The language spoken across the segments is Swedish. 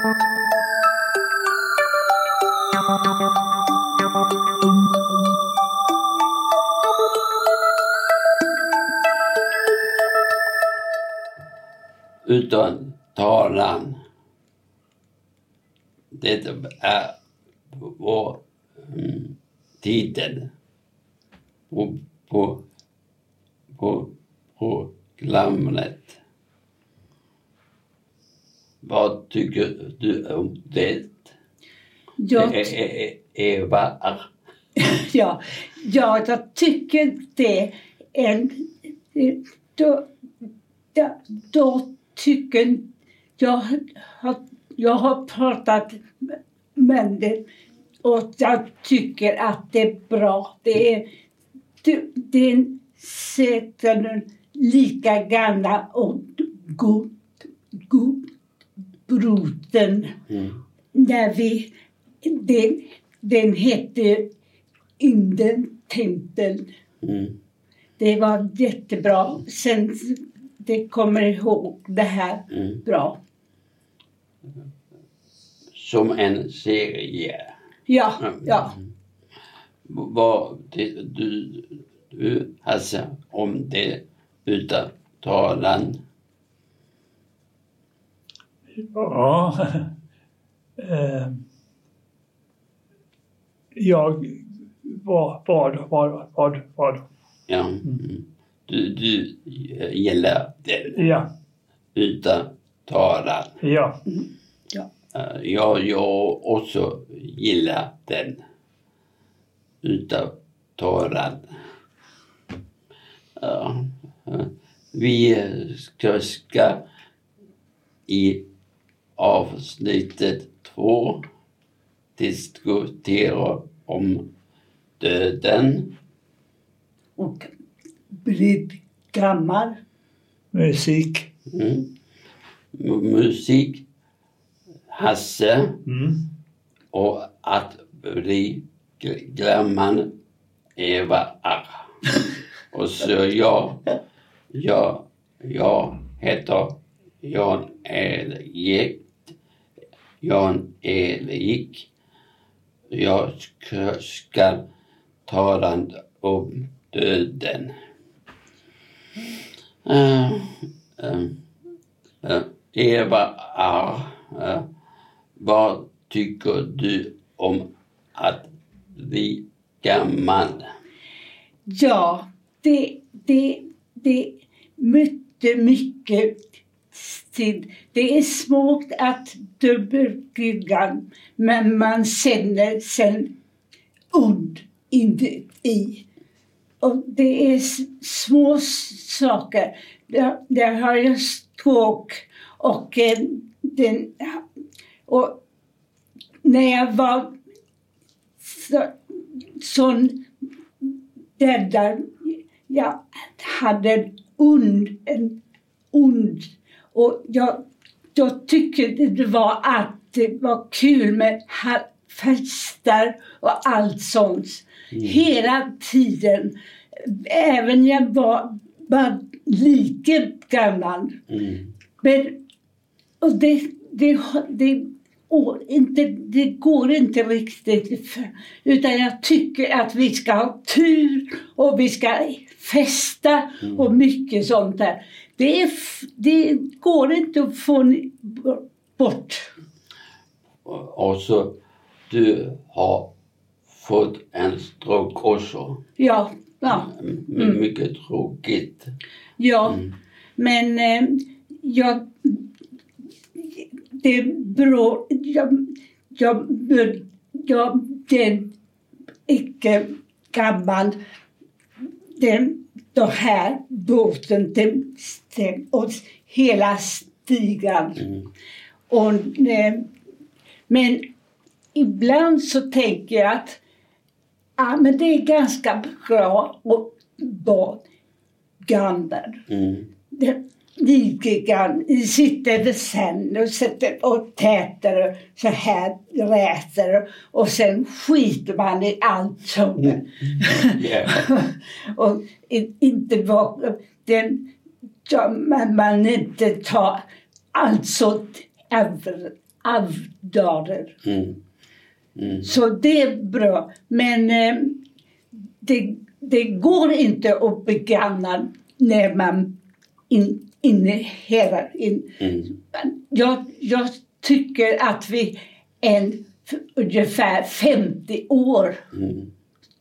Utan talan. Det är vår mm, titel på, på, på programmet. Vad tycker du om det? Jag, E- e- e- Eva är ja, ja, jag tycker det är... Då, då, då tycker jag... Jag har pratat med det och jag tycker att det är bra. Det är, det, är säkert lika gamla och god, god broten mm, när vi, den, den hette Inden Tempel. mm, Det var jättebra. Sen det kommer ihåg det här mm. bra. som en serie. Ja, ja. Vad det, du, du Hasse om det utan talan? Ja. Eh, jag... Vad, vad, vad, vad, vad? Ja. Mm. Du, du gillar den Ja, utan talan. ja. Eh, Jag, jag också gillar den utan talan. Ja, eh, Vi ska, ska i avsnittet två diskutera om döden. Och blivit gammal. Musik. Mm. Musik, Hasse Mm. och att bli gl- gammal Eva R. Och så jag, jag, jag heter Jan Erik. Jan Erik. Jag ska, tala om döden. Eh, eh, eh, Eva R. vad tycker du om att bli gammal? Ja, det, det, det mycket, mycket tid. Det är svårt att dubbelbygga men man känner sen ond inuti. Och det är små saker. Där, där har jag stråk och eh, den... Och när jag var så, sån där, där jag hade ond, en ond och jag, jag tyckte det var att det var kul med fester och allt sånt. Hela tiden. Även när jag var bara lika gammal. Mm. Men och det, det, det, och inte, det går inte riktigt. För, utan jag tycker att vi ska ha tur och vi ska festa och mycket sånt där. Det, är, det går inte att få bort. Och så du har fått en stroke också. Ja, ja, Mm. Mycket tråkigt. ja. Mm. Men eh, jag... Det beror... Jag, jag, jag, den icke gammal... Den, den här båten, den, och hela stigan. Mm. Och, eh, men ibland så tänker jag att ja, men det är ganska bra att vara gammal. Mm. Lite grann. Sitter sen och och täter och så här räter och sen skiter man i allt sånt. Ja. och i- inte den, man, man inte tar allt sånt över, arvdagar. Mm. Mm. Så det är bra. Men eh, det, det går inte att begagna när man in, inhalerar in. Mm. Jag, jag tycker att vi är f- ungefär 50 år. Mm.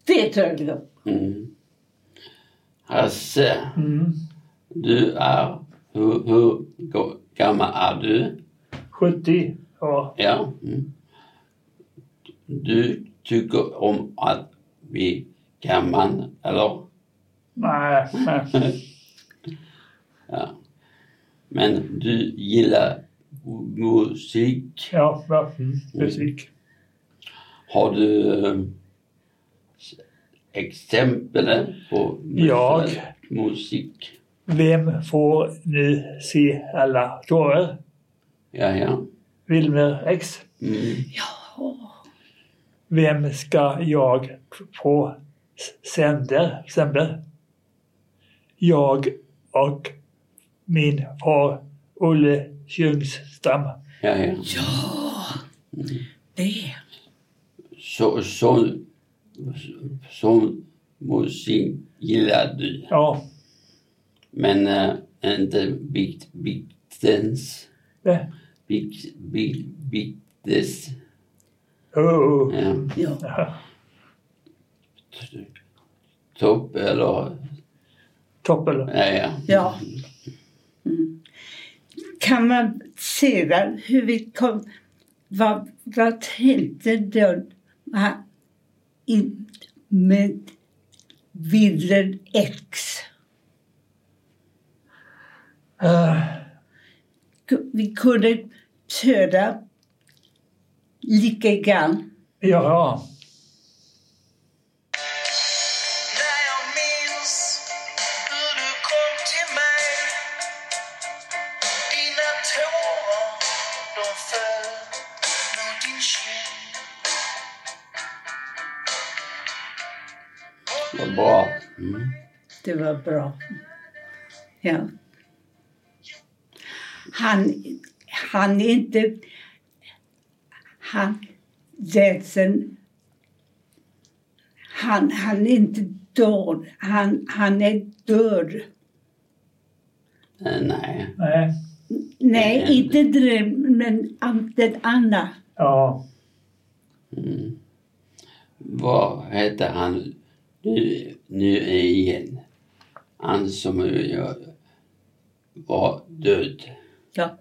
Det tror jag. Mm. Hasse, Mm. du är... Hur, hur ga- gammal är du? 70 år. Ja. Mm. Du tycker om att bli gammal, eller? Nej, nej. Ja. Men du gillar musik. Ja, ja. Mm. musik. Har du eh, exempel på Jag. musik? Vem får nu se alla tårar? Ja, ja. Wilmer X. Mm. Vem ska jag få sänder? sänder? Jag och min far Olle Ljungstam. Ja, ja. Det. Så, så, som musik gillar du. Ja, Men äh, inte big, Bigtens. det. Big, big, Bigtes. Oh. Ja. Ja. Ja. Topp eller? Toppen. Ja, ja. ja. Kan man se hur vi kom... Vad, vad tänkte då med Wilhelm X? Uh, Vi kunde töda lika grann. ja, Bra. Mm. Det var bra. Ja. Han, han är inte... Han... Jetsen... Han, han är inte död. Han, han är död. Eh, nej. nej. Nej, inte dröm, men den andra. Ja. Mm. Vad heter han nu, nu igen? Han som var död. Ja.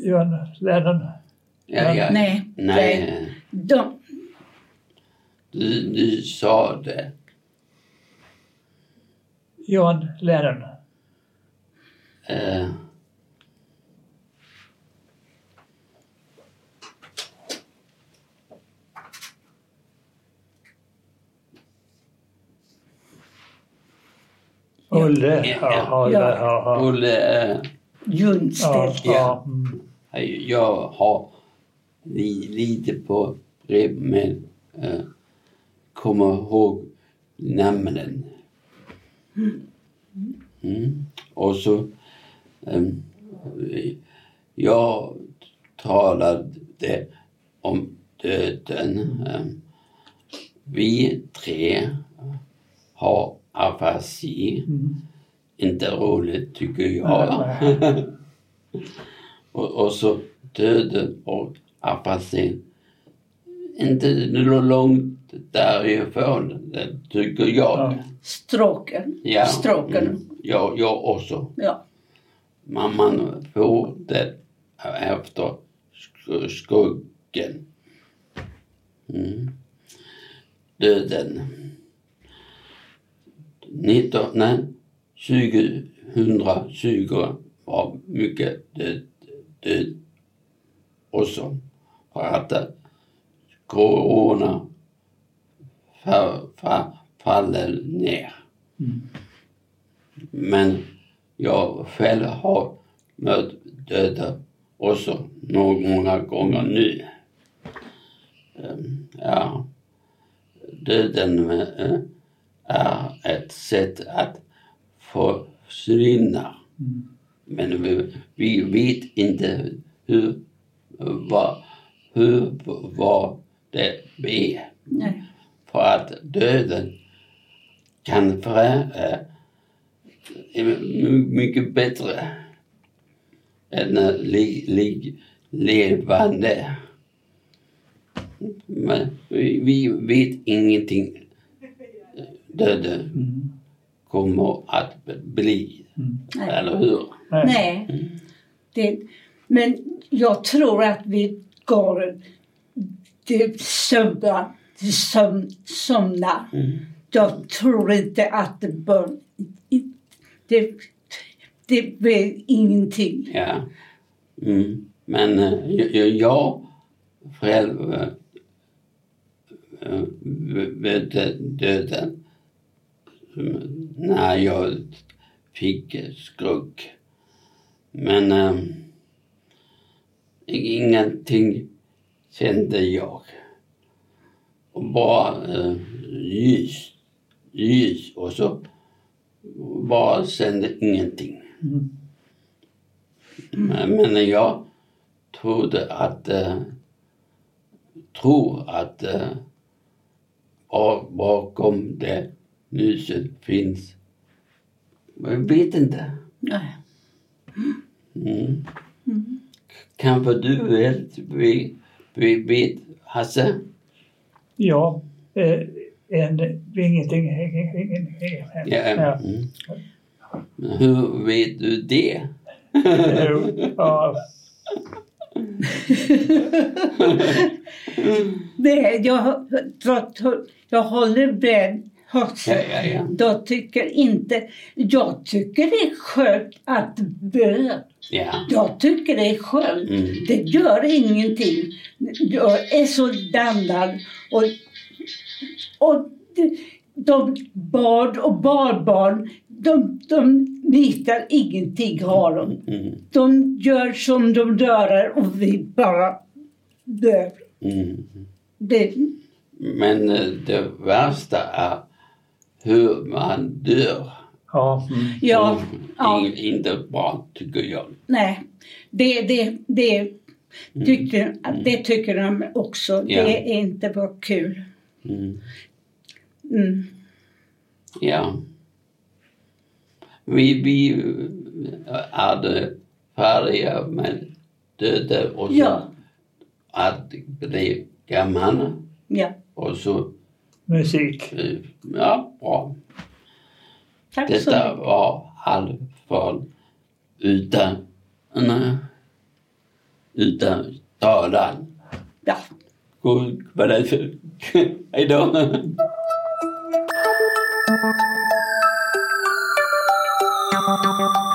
John Lennon. Ja, ja. Nej, Nej. De, Du, du sa det. John Lennon. Eh, Olle. Ja. Ja, eh, Ljungstedt. Ja, ja. Jag har li, lite på rep med eh, komma ihåg namnen. Mm. Och så ehm, jag talade om döden. Ehm, vi tre har afasi. Mm. Inte roligt tycker jag. Och, och så döden och apatin. Inte långt därifrån, det tycker jag. Ja. Stråken. Ja. Stråken. Mm. Jag, jag också. Ja. Man, man får det efter sk- skuggen. Mm. Döden. 19, nej, 2020 var mycket död, död också. För att corona fa- fa- faller ner. Men jag själv har mött döda också några gånger nu. Ehm, Ja, döden eh, är ett sätt att försvinna. Men vi, vi vet inte hur vad, hur, vad det är. Nej. För att döden kan förändra mycket bättre än eh, li, li, levande. Men vi, vi vet ingenting döden Mm. kommer att bli. Nej. Eller hur? Nej. Nej. Det, men jag tror att vi går till sömn, till sömn, somnar. Mm. Jag tror inte att det bör... Det, det blir ingenting. Ja. Mm. Men eh, jag, jag själv eh, eh, döden mm, när jag fick skruck. Men eh, ingenting kände jag. Och bara eh, ljus, ljus och så bara kände ingenting. Mm. Men, men jag trodde att, eh, tror att eh, bak- bakom det lyset finns, jag vet inte. Nej. Mm. Kanske du vet, vet, vet, vet Hasse? Ja, eh, en, ingenting. ingen- ingen- ingen- Ja. Ja. Mm. Hur vet du det? Ja, Nej, jag, jag, jag håller med Ja, Hasse. ja, ja. Jag tycker inte... Jag tycker det är skönt att dö. ja. Jag tycker det är skönt. Mm. Det gör ingenting. Jag är så landad. Och, och de, de barn och barnbarn, de, de litar ingenting har de. Mm. De gör som de dör och vi bara dör. Mm. Det, Men eh, det värsta är hur man dör. ja. Mm. ja, Mm. ja, In- Inte bra tycker jag. nej. Det, det, det, tyckte, det tycker de också. Ja. Det är inte bara kul. Mm. Mm. Ja. Vi, vi är det färdiga med döda och så Ja. att bli gammal Ja, och så, Musik. ja bra. tack så Detta mycket. var allt från utan, nej, utan talan. Ja. God, vad är det för, hej då. Thank